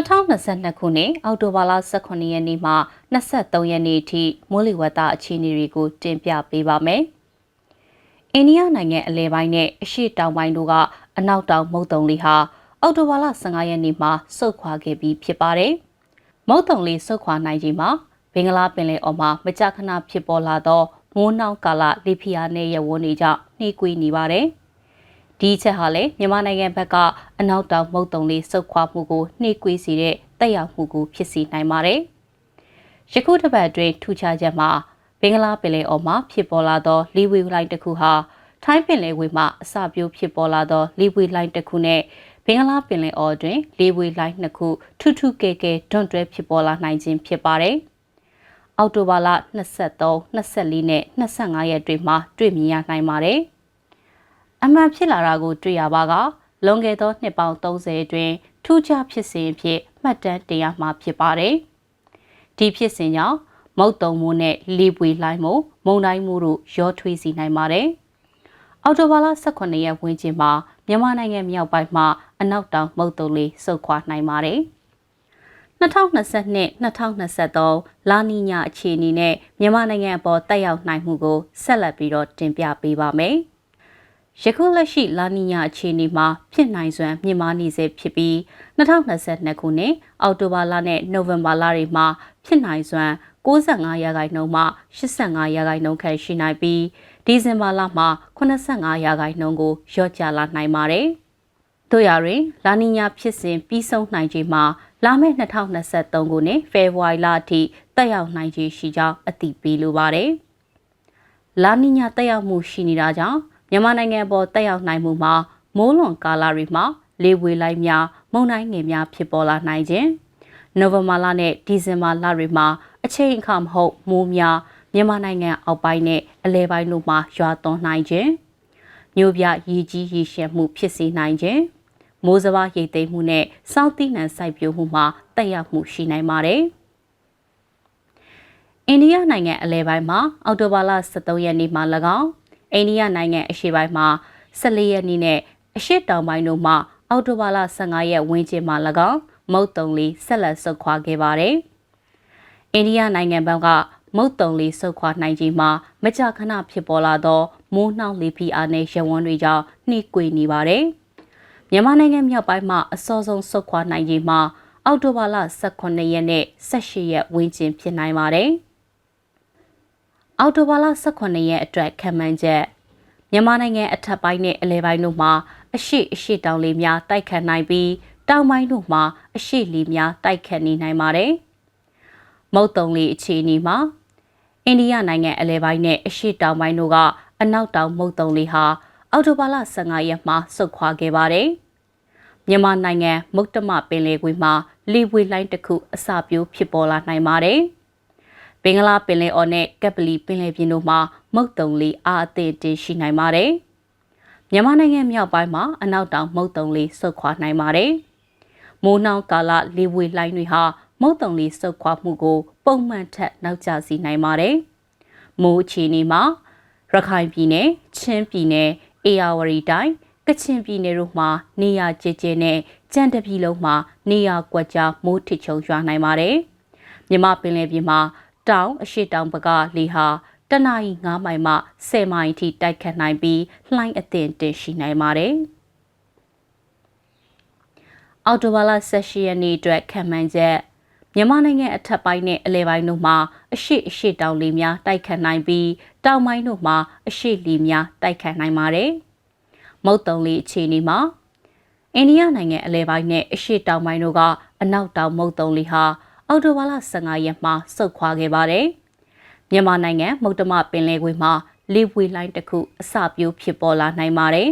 2022ခုနှစ်အောက်တိုဘာလ18ရက်နေ့မှ23ရက်နေ့အထိမိုးလေဝသအခြေအနေတွေကိုတင်ပြပေးပါမယ်။အိန္ဒိယနိုင်ငံအလဲပိုင်းနဲ့အရှေ့တောင်ပိုင်းတို့ကအနောက်တောင်မုတ်တုံလေးဟာအောက်တိုဘာလ15ရက်နေ့မှာဆုတ်ခွာခဲ့ပြီးဖြစ်ပါတယ်။မုတ်တုံလေးဆုတ်ခွာနိုင်ချိန်မှာဘင်္ဂလားပင်လယ်အော်မှာမကြာခဏဖြစ်ပေါ်လာသောမိုးနှောင်းကာလလေဖိအားနဲ့ရဝန်းတွေကြောင့်နှေးကွေးနေပါတယ်။ ဒီချက်ဟာလည်းမြန်မာနိုင်ငံဘက်ကအနောက်တောင်မုတ်တုံလေးစုပ်ခွာမှုကိုနှိကွေးစေတဲ့တက်ရောက်မှုကိုဖြစ်စေနိုင်ပါတယ်။ယခုတစ်ပတ်အတွင်းထူခြားချက်မှာဘင်္ဂလားပင်လယ်အော်မှာဖြစ်ပေါ်လာသောလီဝေလိုင်းတစ်ခုဟာထိုင်းပင်လယ်ဝေမှာအစပြုဖြစ်ပေါ်လာသောလီဝေလိုင်းတစ်ခုနဲ့ဘင်္ဂလားပင်လယ်အော်တွင်လီဝေလိုင်းနှစ်ခုထူးထူးကဲကဲတွန့်တွဲဖြစ်ပေါ်လာနိုင်ခြင်းဖြစ်ပါတယ်။အောက်တိုဘာလ23 24နဲ့25ရက်တွေမှာတွေ့မြင်ရနိုင်ပါတယ်။ အမှန်ဖြစ်လာတာကိုတွေ့ရပါကလွန်ခဲ့သောနှစ်ပေါင်း30အတွင်းထူးခြားဖြစ်စဉ်ဖြစ်မှတ်တမ်းတင်ရမှာဖြစ်ပါတယ်။ဒီဖြစ်စဉ်ကြောင့်မုတ်တုံမှုနဲ့လေပွေလိုင်းမှုမုံတိုင်းမှုတို့ရောထွေးစီနိုင်ပါတယ်။အော်တိုဘာလ18ရက်ဝန်းကျင်မှာမြန်မာနိုင်ငံမြောက်ပိုင်းမှာအနောက်တောင်မုတ်တုံလေးစုပ်ခွာနိုင်ပါတယ်။2022-2023လာနီညာအခြေအနေနဲ့မြန်မာနိုင်ငံအပေါ်တက်ရောက်နိုင်မှုကိုဆက်လက်ပြီးတော့တင်ပြပေးပါမယ်။ ယခုလက်ရှိလာနီညာအခြေအနေမှာဖြစ်နိုင်စွမ်းမြင့်မားနေစေဖြစ်ပြီး2022ခုနှစ်အောက်တိုဘာလနဲ့နိုဝင်ဘာလတွေမှာဖြစ်နိုင်စွမ်း65ရာခိုင်နှုန်းမှ85ရာခိုင်နှုန်းခန့်ရှိနိုင်ပြီးဒီဇင်ဘာလမှာ85ရာခိုင်နှုန်းကိုလျော့ကျလာနိုင်ပါတယ်။တို့ရရင်လာနီညာဖြစ်စဉ်ပြီးဆုံးနိုင်ချိန်မှာလာမယ့်2023ခုနှစ်ဖေဖော်ဝါရီလအထိတက်ရောက်နိုင်ခြေရှိကြောင်းအသိပေးလိုပါတယ်။လာနီညာတက်ရောက်မှုရှိနေတာကြောင့် မြန်မာနိုင်ငံပေါ်တက်ရောက်နိုင်မှုမှာမိုးလွန်ကာလတွေမှာလေဝေလိုက်များမုန်တိုင်းငယ်များဖြစ်ပေါ်လာနိုင်ခြင်းနိုဝင်ဘာလနဲ့ဒီဇင်ဘာလတွေမှာအချိန်အခါမဟုတ်မိုးများမြန်မာနိုင်ငံအောက်ပိုင်းနဲ့အလဲပိုင်းတို့မှာရွာသွန်းနိုင်ခြင်းမြို့ပြရေကြီးရေရှည်မှုဖြစ်စေနိုင်ခြင်းမိုးစဘာရိတ်သိမ်းမှုနဲ့စောင့်တိနံစိုက်ပျိုးမှုမှာတက်ရောက်မှုရှိနိုင်ပါတယ်။အိန္ဒိယနိုင်ငံအလဲပိုင်းမှာအောက်တိုဘာလ23ရက်နေ့မှာ၎င်း အိန္ဒိယနိုင်ငံအရှေ့ပိုင်းမှာ14ရက်နေ့နဲ့အရှေ့တောင်ပိုင်းတို့မှာအောက်တိုဘာလ15ရက်ဝန်းကျင်မှာ၎င်းမုတ်တုံလေးဆက်လက်ဆုတ်ခွာခဲ့ပါတယ်။အိန္ဒိယနိုင်ငံဘက်ကမုတ်တုံလေးဆုတ်ခွာနိုင်ခြင်းမှာမကြာခဏဖြစ်ပေါ်လာသောမိုးနှောင်းလေဖိအားနဲ့ရဝန်းတွေကြောင့်နှိကွေနေပါတယ်။မြန်မာနိုင်ငံမြောက်ပိုင်းမှာအစောဆုံးဆုတ်ခွာနိုင်ခြင်းမှာအောက်တိုဘာလ18ရက်နဲ့18ရက်ဝန်းကျင်ဖြစ်နိုင်ပါတယ်။ အောက်တိုဘာလ18ရက်အတွက်ခံမှန်းချက်မြန်မာနိုင်ငံအထက်ပိုင်းနဲ့အလဲပိုင်းတို့မှာအရှိအရှိတောင်လေများတိုက်ခတ်နိုင်ပြီးတောင်ပိုင်းတို့မှာအရှိလေများတိုက်ခတ်နေနိုင်ပါတယ်။မုတ်တုံလေအခြေအနေမှာအိန္ဒိယနိုင်ငံအလဲပိုင်းနဲ့အရှိတောင်ပိုင်းတို့ကအနောက်တောင်မုတ်တုံလေဟာအောက်တိုဘာလ15ရက်မှာဆုတ်ခွာခဲ့ပါတယ်။မြန်မာနိုင်ငံမုတ်တမပင်လယ်ကွေ့မှာလေပွေလိုင်းတစ်ခုအစပြိုးဖြစ်ပေါ်လာနိုင်ပါတယ်။ ဘင်္ဂလားပင်လယ်အော်နဲ့ကပ်ပလီပင်လယ်ပြင်တို့မှာမုတ်တုံလေးအားအသင့်တင်ရှိနိုင်ပါတယ်။မြန်မာနိုင်ငံမြောက်ပိုင်းမှာအနောက်တောင်မုတ်တုံလေးဆုတ်ခွာနိုင်ပါတယ်။မိုးနှောင်းကာလလေဝေလိုင်းတွေဟာမုတ်တုံလေးဆုတ်ခွာမှုကို ပုံမှန်ထက်နောက်ကျစေနိုင်ပါတယ်။မိုးအခြေအနေမှာရခိုင်ပြည်နယ်၊ချင်းပြည်နယ်၊အေရဝတီတိုင်းကချင်ပြည်နယ်တို့မှာနေရာကျကျနဲ့ကြံတပြည်လုံးမှာနေရာကွက်ကြားမိုးထစ်ချုံရွာနိုင်ပါတယ်။မြမပင်လယ်ပြင်မှာ တောင်အရှိတောင်ဘကလေဟာတနအီ9မိုင်မှ10မိုင်ထိတိုက်ခတ်နိုင်ပြီးလှိုင်းအသင့်တင်ရှိနိုင်ပါတယ်။အော်တိုဘာလ16ရက်နေ့အတွက်ခံမှန်းချက်မြန်မာနိုင်ငံအထက်ပိုင်းနဲ့အလဲပိုင်းတို့မှာအရှိအရှိတောင်လေများတိုက်ခတ်နိုင်ပြီးတောင်ပိုင်းတို့မှာအရှိလေများတိုက်ခတ်နိုင်ပါတယ်။မုတ်တုံလေအခြေအနေမှာအိန္ဒိယနိုင်ငံအလဲပိုင်းနဲ့အရှိတောင်ပိုင်းတို့ကအနောက်တောင်မုတ်တုံလေဟာ အောက်တိုဘာလ15ရက်မှာစုတ်ခွာခဲ့ပါတယ်။မြန်မာနိုင်ငံမုတ်တမပင်လယ်ကွေ့မှာလေပွေလိုင်းတစ်ခုအစပြိုးဖြစ်ပေါ်လာနိုင်ပါတယ်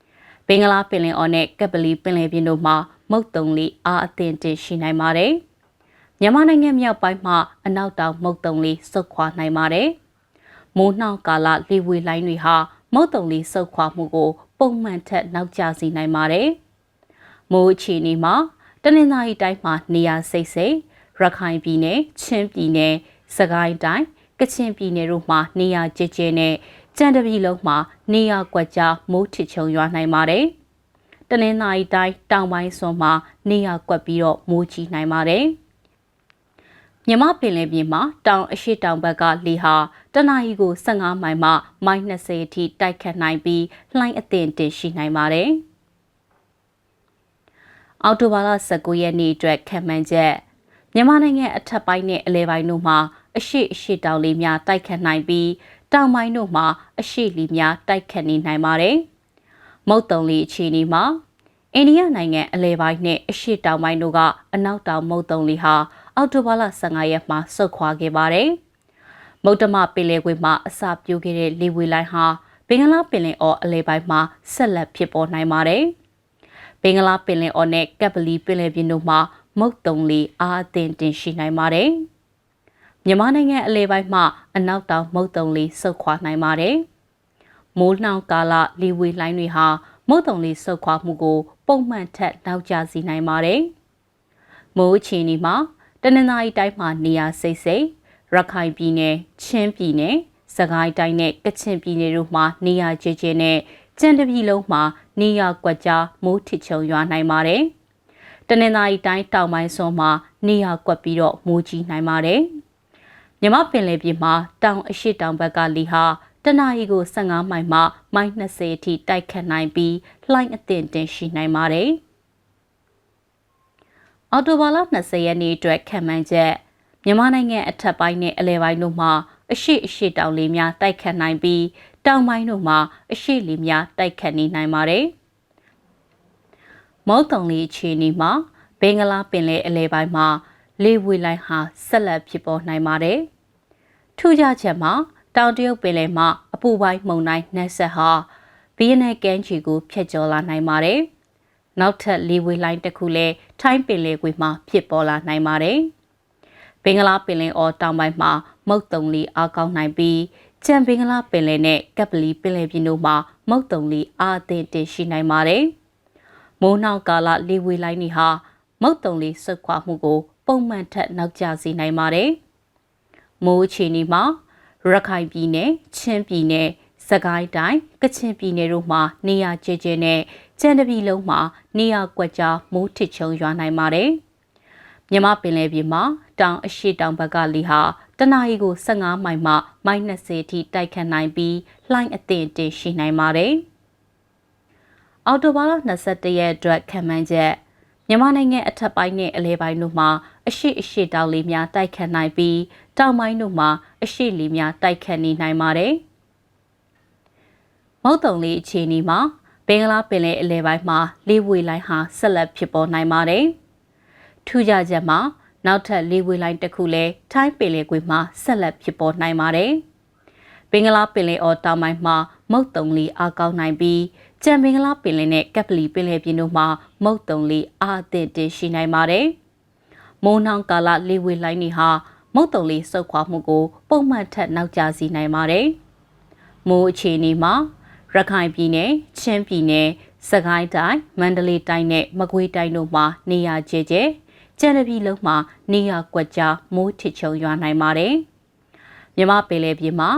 ။ဘင်္ဂလားပင်လယ်အော်နဲ့ကပလီပင်လယ်ပြင်တို့မှာမုတ်တုံလေးအားအသင့်တင်ရှိနိုင်ပါတယ်။မြန်မာနိုင်ငံမြောက်ပိုင်းမှာအနောက်တောင်မုတ်တုံလေးစုတ်ခွာနိုင်ပါတယ်။မိုးနှောင်းကာလလေဝေလိုင်းတွေဟာမုတ်တုံလေးစုတ်ခွာမှုကို ပုံမှန်ထက်နောက်ကျစေနိုင်ပါတယ်။မိုးအခြေအနေမှာတနင်္သာရီတိုင်းမှာနေရာစိတ်စိတ် ရခိုင်ပြည်နယ်ချင်းပြည်နယ်စကိုင်းတိုင်းကချင်ပြည်နယ်တို့မှာနေရာကျကျနဲ့ကြံတပြည်လုံးမှာနေရာကွက်ကြားမိုးထစ်ချုံရွာနိုင်ပါတယ်။တတနင်္သာရီတိုင်းတောင်ပိုင်းစွန်မှာနေရာကွက်ပြီးတော့မိုးကြီးနိုင်ပါတယ်။မြမပင်လယ်ပြင်မှာတောင်အရှိတောင်ဘက်ကလေဟာတနအီကို15မိုင်မှမိုင်20အထိတိုက်ခတ်နိုင်ပြီးလှိုင်းအသင့်တင်ရှိနိုင်ပါတယ်။အော်တိုဘာလ19ရက်နေ့အတွက်ခံမှန်းချက် မြန်မာနိုင်ငံအထက်ပိုင်းနဲ့အလဲပိုင်းတို့မှာအရှိအရှိတောင်လေးများတိုက်ခတ်နိုင်ပြီးတောင်ပိုင်းတို့မှာအရှိလီများတိုက်ခတ်နေနိုင်ပါတယ်။မုတ်တုံလီအခြေအနေမှာအိန္ဒိယနိုင်ငံအလဲပိုင်းနဲ့အရှိတောင်ပိုင်းတို့ကအနောက်တောင်မုတ်တုံလီဟာအောက်တိုဘာလ15ရက်မှာဆုတ်ခွာခဲ့ပါတယ်။မုတ်တမပင်လယ်ကွေ့မှာအစပြိုးခဲ့တဲ့လေဝေလိုင်းဟာဘင်္ဂလားပင်လယ်အော်အလဲပိုင်းမှာဆက်လက်ဖြစ်ပေါ်နိုင်ပါတယ်။ဘင်္ဂလားပင်လယ်အော်နဲ့ကပ်ပလီပင်လယ်ပြင်တို့မှာ မုတ်တုံလီအားအသင့်တင်ရှိနိုင်ပါတယ်။မြန်မာနိုင်ငံအလဲပိုင်းမှာအနောက်တောင်မုတ်တုံလေးဆုတ်ခွာနိုင်ပါတယ်။မိုးနှောင်းကာလလေဝေလိုင်းတွေဟာမုတ်တုံလေးဆုတ်ခွာမှုကို ပုံမှန်ထက်နောက်ကျစေနိုင်ပါတယ်။မိုးချီနေမှာတနင်္သာရီတိုင်းမှာနေရာစိတ်စိတ်ရခိုင်ပြည်နယ်ချင်းပြည်နယ်စကိုင်းတိုင်းနဲ့ကချင်ပြည်နယ်တို့မှာနေရာကျကျနဲ့ကြံတပြည်လုံးမှာနေရာကွက်ကြားမိုးထစ်ချုံရွာနိုင်ပါတယ်။ တနင်္သာရီတိုင်းတောင်ပိုင်းစွန်းမှာနေရာကွက်ပြီးတော့မိုးကြီးနိုင်ပါတယ်။မြမပင်လယ်ပြင်မှာတောင်အရှိတောင်ဘက်ကလီဟာတနအီကို15မိုင်မှမိုင်20အထိတိုက်ခတ်နိုင်ပြီးလှိုင်းအသင့်တင်ရှိနိုင်ပါတယ်။အော်တိုဘာလ20ရက်နေ့အတွက်ခံမှန်းချက်မြန်မာနိုင်ငံအထက်ပိုင်းနဲ့အလယ်ပိုင်းတို့မှာအရှိအရှိတောင်လေများတိုက်ခတ်နိုင်ပြီးတောင်ပိုင်းတို့မှာအရှိလေများတိုက်ခတ်နေနိုင်ပါတယ်။ မုတ်တုံလေးအခြေအနေမှာဘင်္ဂလားပင်လယ်အလယ်ပိုင်းမှာလေဝေလိုင်းဟာဆက်လက်ဖြစ်ပေါ်နိုင်ပါတယ်။ထူးခြားချက်မှာတောင်တရုတ်ပင်လယ်မှာအပူပိုင်းမုန်တိုင်းနှက်ဆက်ဟာဗီယက်နမ်ကမ်းခြေကိုဖျက်ကျော်လာနိုင်ပါတယ်။နောက်ထပ်လေဝေလိုင်းတစ်ခုလည်းထိုင်းပင်လယ်ကွေ့မှာဖြစ်ပေါ်လာနိုင်ပါတယ်။ဘင်္ဂလားပင်လယ်အော်တောင်ပိုင်းမှာမုတ်တုံလီအားကောင်းနိုင်ပြီးကျန်ဘင်္ဂလားပင်လယ်နဲ့ကပ်ပလီပင်လယ်ပြင်တို့မှာမုတ်တုံလီအားအသင့်တင်ရှိနိုင်ပါတယ်။ မိုးနှောင်းကာလလေဝေလိုင်းတွေဟာမုတ်တုံလီစုတ်ခွာမှုကို ပုံမှန်ထက်နောက်ကျစေနိုင်ပါတယ်။မိုးအခြေအနေမှာရခိုင်ပြည်နယ်၊ချင်းပြည်နယ်၊စကိုင်းတိုင်း၊ကချင်ပြည်နယ်တို့မှာနေရာကျကျနဲ့ကြံတပြည်လုံးမှာနေရာကွက်ကြားမိုးထစ်ချုံရွာနိုင်ပါတယ်။မြမပင်လယ်ပြင်မှာတောင်အရှိတောင်ဘက်ကလီဟာတနအီကို15မိုင်မှမိုင်20 အထိတိုက်ခတ်နိုင်ပြီးလှိုင်းအသင့်တင်ရှိနိုင်ပါတယ်။ အော်တိုဘာလ22ရက်အတွက်ခံမှန်းချက်မြန်မာနိုင်ငံအထက်ပိုင်းနဲ့အလဲပိုင်းတို့မှာအရှိအရှိတောင်လေးများတိုက်ခတ်နိုင်ပြီးတောင်ပိုင်းတို့မှာအရှိလေးများတိုက်ခတ်နေနိုင်ပါတယ်။မုတ်တုံလေးအခြေအနေမှာဘင်္ဂလားပင်လယ်အလဲပိုင်းမှာလေဝေလိုင်းဟာဆက်လက်ဖြစ်ပေါ်နိုင်ပါတယ်။ထူးခြားချက်မှာနောက်ထပ်လေဝေလိုင်းတစ်ခုလည်းထိုင်းပင်လယ်ကွေ့မှာဆက်လက်ဖြစ်ပေါ်နိုင်ပါတယ်။ဘင်္ဂလားပင်လယ်အော်တောင်ပိုင်းမှာ မုတ်တုံလေးအားကောင်းနိုင်ပြီးကြံဘင်္ဂလားပင်လယ်နဲ့ကပ်ပလီပင်လယ်ပြင်တို့မှာမုတ်တုံလေးအားအသင့်တင်ရှိနိုင်ပါတယ်။မိုးနှောင်းကာလလေဝေလိုင်းတွေဟာမုတ်တုံလေးစုပ်ခွာမှုကို ပုံမှန်ထက်နောက်ကျစေနိုင်ပါတယ်။မိုးအခြေအနေမှာရခိုင်ပြည်နယ်၊ချင်းပြည်နယ်၊စကိုင်းတိုင်း၊မန္တလေးတိုင်းနဲ့မကွေးတိုင်းတို့မှာနေရာကျကျကျန်တဲ့ပြည်လုံးမှာနေရာကွက်ကြားမိုးထစ်ချုံရွာနိုင်ပါတယ်။မြမပင်လယ်ပြင်မှာ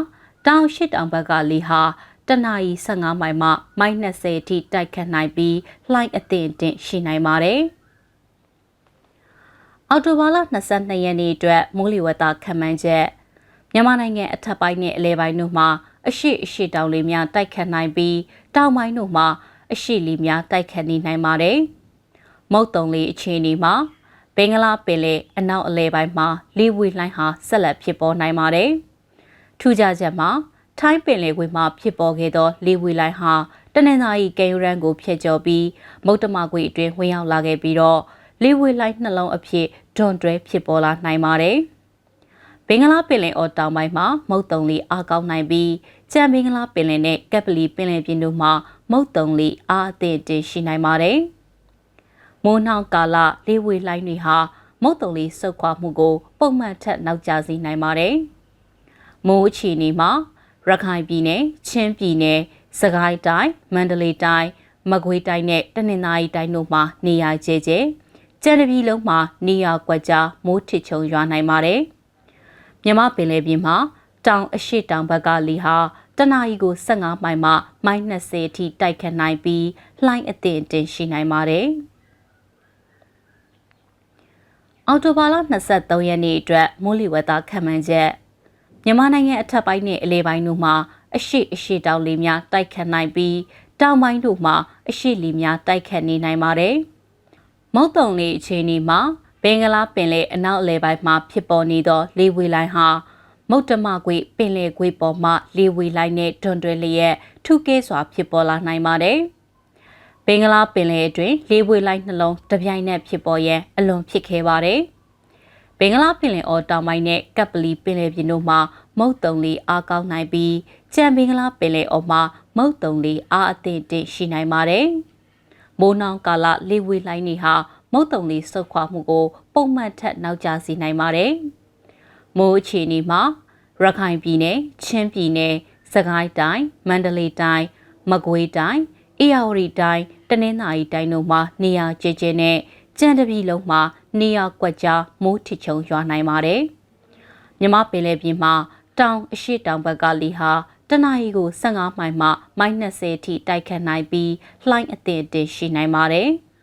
တောင်ရှိတောင်ဘက်ကလေဟာ တနအီ15မိုင်မှမိုင်20အထိတိုက်ခတ်နိုင်ပြီးလှိုင်းအသင့်အင့်ရှိနိုင်ပါတယ်။အော်တိုဘာလ22ရက်နေ့အတွက်မိုးလေဝသခန့်မှန်းချက်မြန်မာနိုင်ငံအထက်ပိုင်းနဲ့အလဲပိုင်းတို့မှာအရှိအရှိတောင်လေများတိုက်ခတ်နိုင်ပြီးတောင်ပိုင်းတို့မှာအရှိလီများတိုက်ခတ်နေနိုင်ပါတယ်။မုတ်တုံလေးအခြေအနေမှာဘင်္ဂလားပင်လယ်အနောက်အလဲပိုင်းမှာလေဝေလှိုင်းဟာဆက်လက်ဖြစ်ပေါ်နိုင်ပါတယ်။ထူးခြားချက်မှာ ထိုင်းပင်လယ်ကွေ့မှာဖြစ်ပေါ်ခဲ့သောလေဝေလိုင်းဟာတနင်္သာရီကဲယူရန်ကိုဖျက်ကျော်ပြီးမုတ်တမကွေအတွင်းဝင်ရောက်လာခဲ့ပြီးတော့လေဝေလိုင်းနှလုံးအဖြစ်ဒွန်တွဲဖြစ်ပေါ်လာနိုင်ပါတယ်။ဘင်္ဂလားပင်လယ်အော်တောင်ပိုင်းမှာမုတ်တုံလီအားကောင်းနိုင်ပြီးကြံဘင်္ဂလားပင်လယ်နဲ့ကပ်ပလီပင်လယ်ပြင်တို့မှာမုတ်တုံလီအားအသင့်တင်ရှိနိုင်ပါတယ်။မိုးနှောင်းကာလလေဝေလိုင်းတွေဟာမုတ်တုံလီစုပ်ခွာမှုကို ပုံမှန်ထက်နောက်ကျစေနိုင်ပါတယ်။မိုးအခြေအနေမှာ ရခိုင်ပြည်နယ်ချင်းပြည်နယ်စကိုင်းတိုင်းမန္တလေးတိုင်းမကွေးတိုင်းနဲ့တနင်္သာရီတိုင်းတို့မှာနေရာကျကျကျန်တပြည်လုံးမှာနေရာကွက်ကြားမိုးထစ်ချုံရွာနိုင်ပါတယ်မြမပင်လယ်ပြင်မှာတောင်အရှိတောင်ဘက်ကလီဟာတနအီကို15မိုင်မှမိုင်20အထိတိုက်ခတ်နိုင်ပြီးလှိုင်းအသင့်တင်ရှိနိုင်ပါတယ်။အော်တိုဘာလ23ရက်နေ့အတွက်မိုးလေဝသခန့်မှန်းချက် မြန်မာနိုင်ငံအထက်ပိုင်းနဲ့အလဲပိုင်းတို့မှာအရှိအရှိတောင်လေများတိုက်ခတ်နိုင်ပြီးတောင်ပိုင်းတို့မှာအရှိလေများတိုက်ခတ်နေနိုင်ပါတယ်။မုတ်တုံလေအခြေအနေမှာဘင်္ဂလားပင်လယ်အနောက်အလဲပိုင်းမှာဖြစ်ပေါ်နေသောလေဝေလိုင်းဟာမုတ်တမကွေပင်လယ်ကွေပေါ်မှလေဝေလိုင်းနဲ့တွန်တွဲလျက်ထုကဲစွာဖြစ်ပေါ်လာနိုင်ပါတယ်။ဘင်္ဂလားပင်လယ်အတွင်းလေဝေလိုင်းနှလုံးတပြိုင်နက်ဖြစ်ပေါ်ရန်အလွန်ဖြစ်ခဲ့ပါတယ်။ ဘင်္ဂလားပင်လယ်အော်တောင်ပိုင်းနဲ့ကပ်ပလီပင်လယ်ပြင်တို့မှာမုတ်တုံလေးအားကောင်းနိုင်ပြီးကြံဘင်္ဂလားပင်လယ်အော်မှာမုတ်တုံလေးအားအသင့်တင်ရှိနိုင်ပါတယ်။မိုးနှောင်းကာလလေဝေလိုင်းတွေဟာမုတ်တုံလေးဆုတ်ခွာမှုကို ပုံမှန်ထက်နောက်ကျစေနိုင်ပါတယ်။မိုးအခြေအနေမှာရခိုင်ပြည်နယ်၊ချင်းပြည်နယ်၊စကိုင်းတိုင်း၊မန္တလေးတိုင်း၊မကွေးတိုင်း၊အေရဝတီတိုင်း၊တနင်္သာရီတိုင်းတို့မှာနေရာကျကျနဲ့ကြံတပြီလုံးမှာ နေရာကွက်ကြားမိုးထချုံရွာနိုင်ပါတယ်။မြမပင်လယ်ပြင်မှာတောင်အရှိတောင်ဘက်ကလီဟာတနအီကို15မိုင်မှမိုင်20အထိတိုက်ခတ်နိုင်ပြီးလှိုင်းအသင့်အတင်ရှိနိုင်ပါတယ်။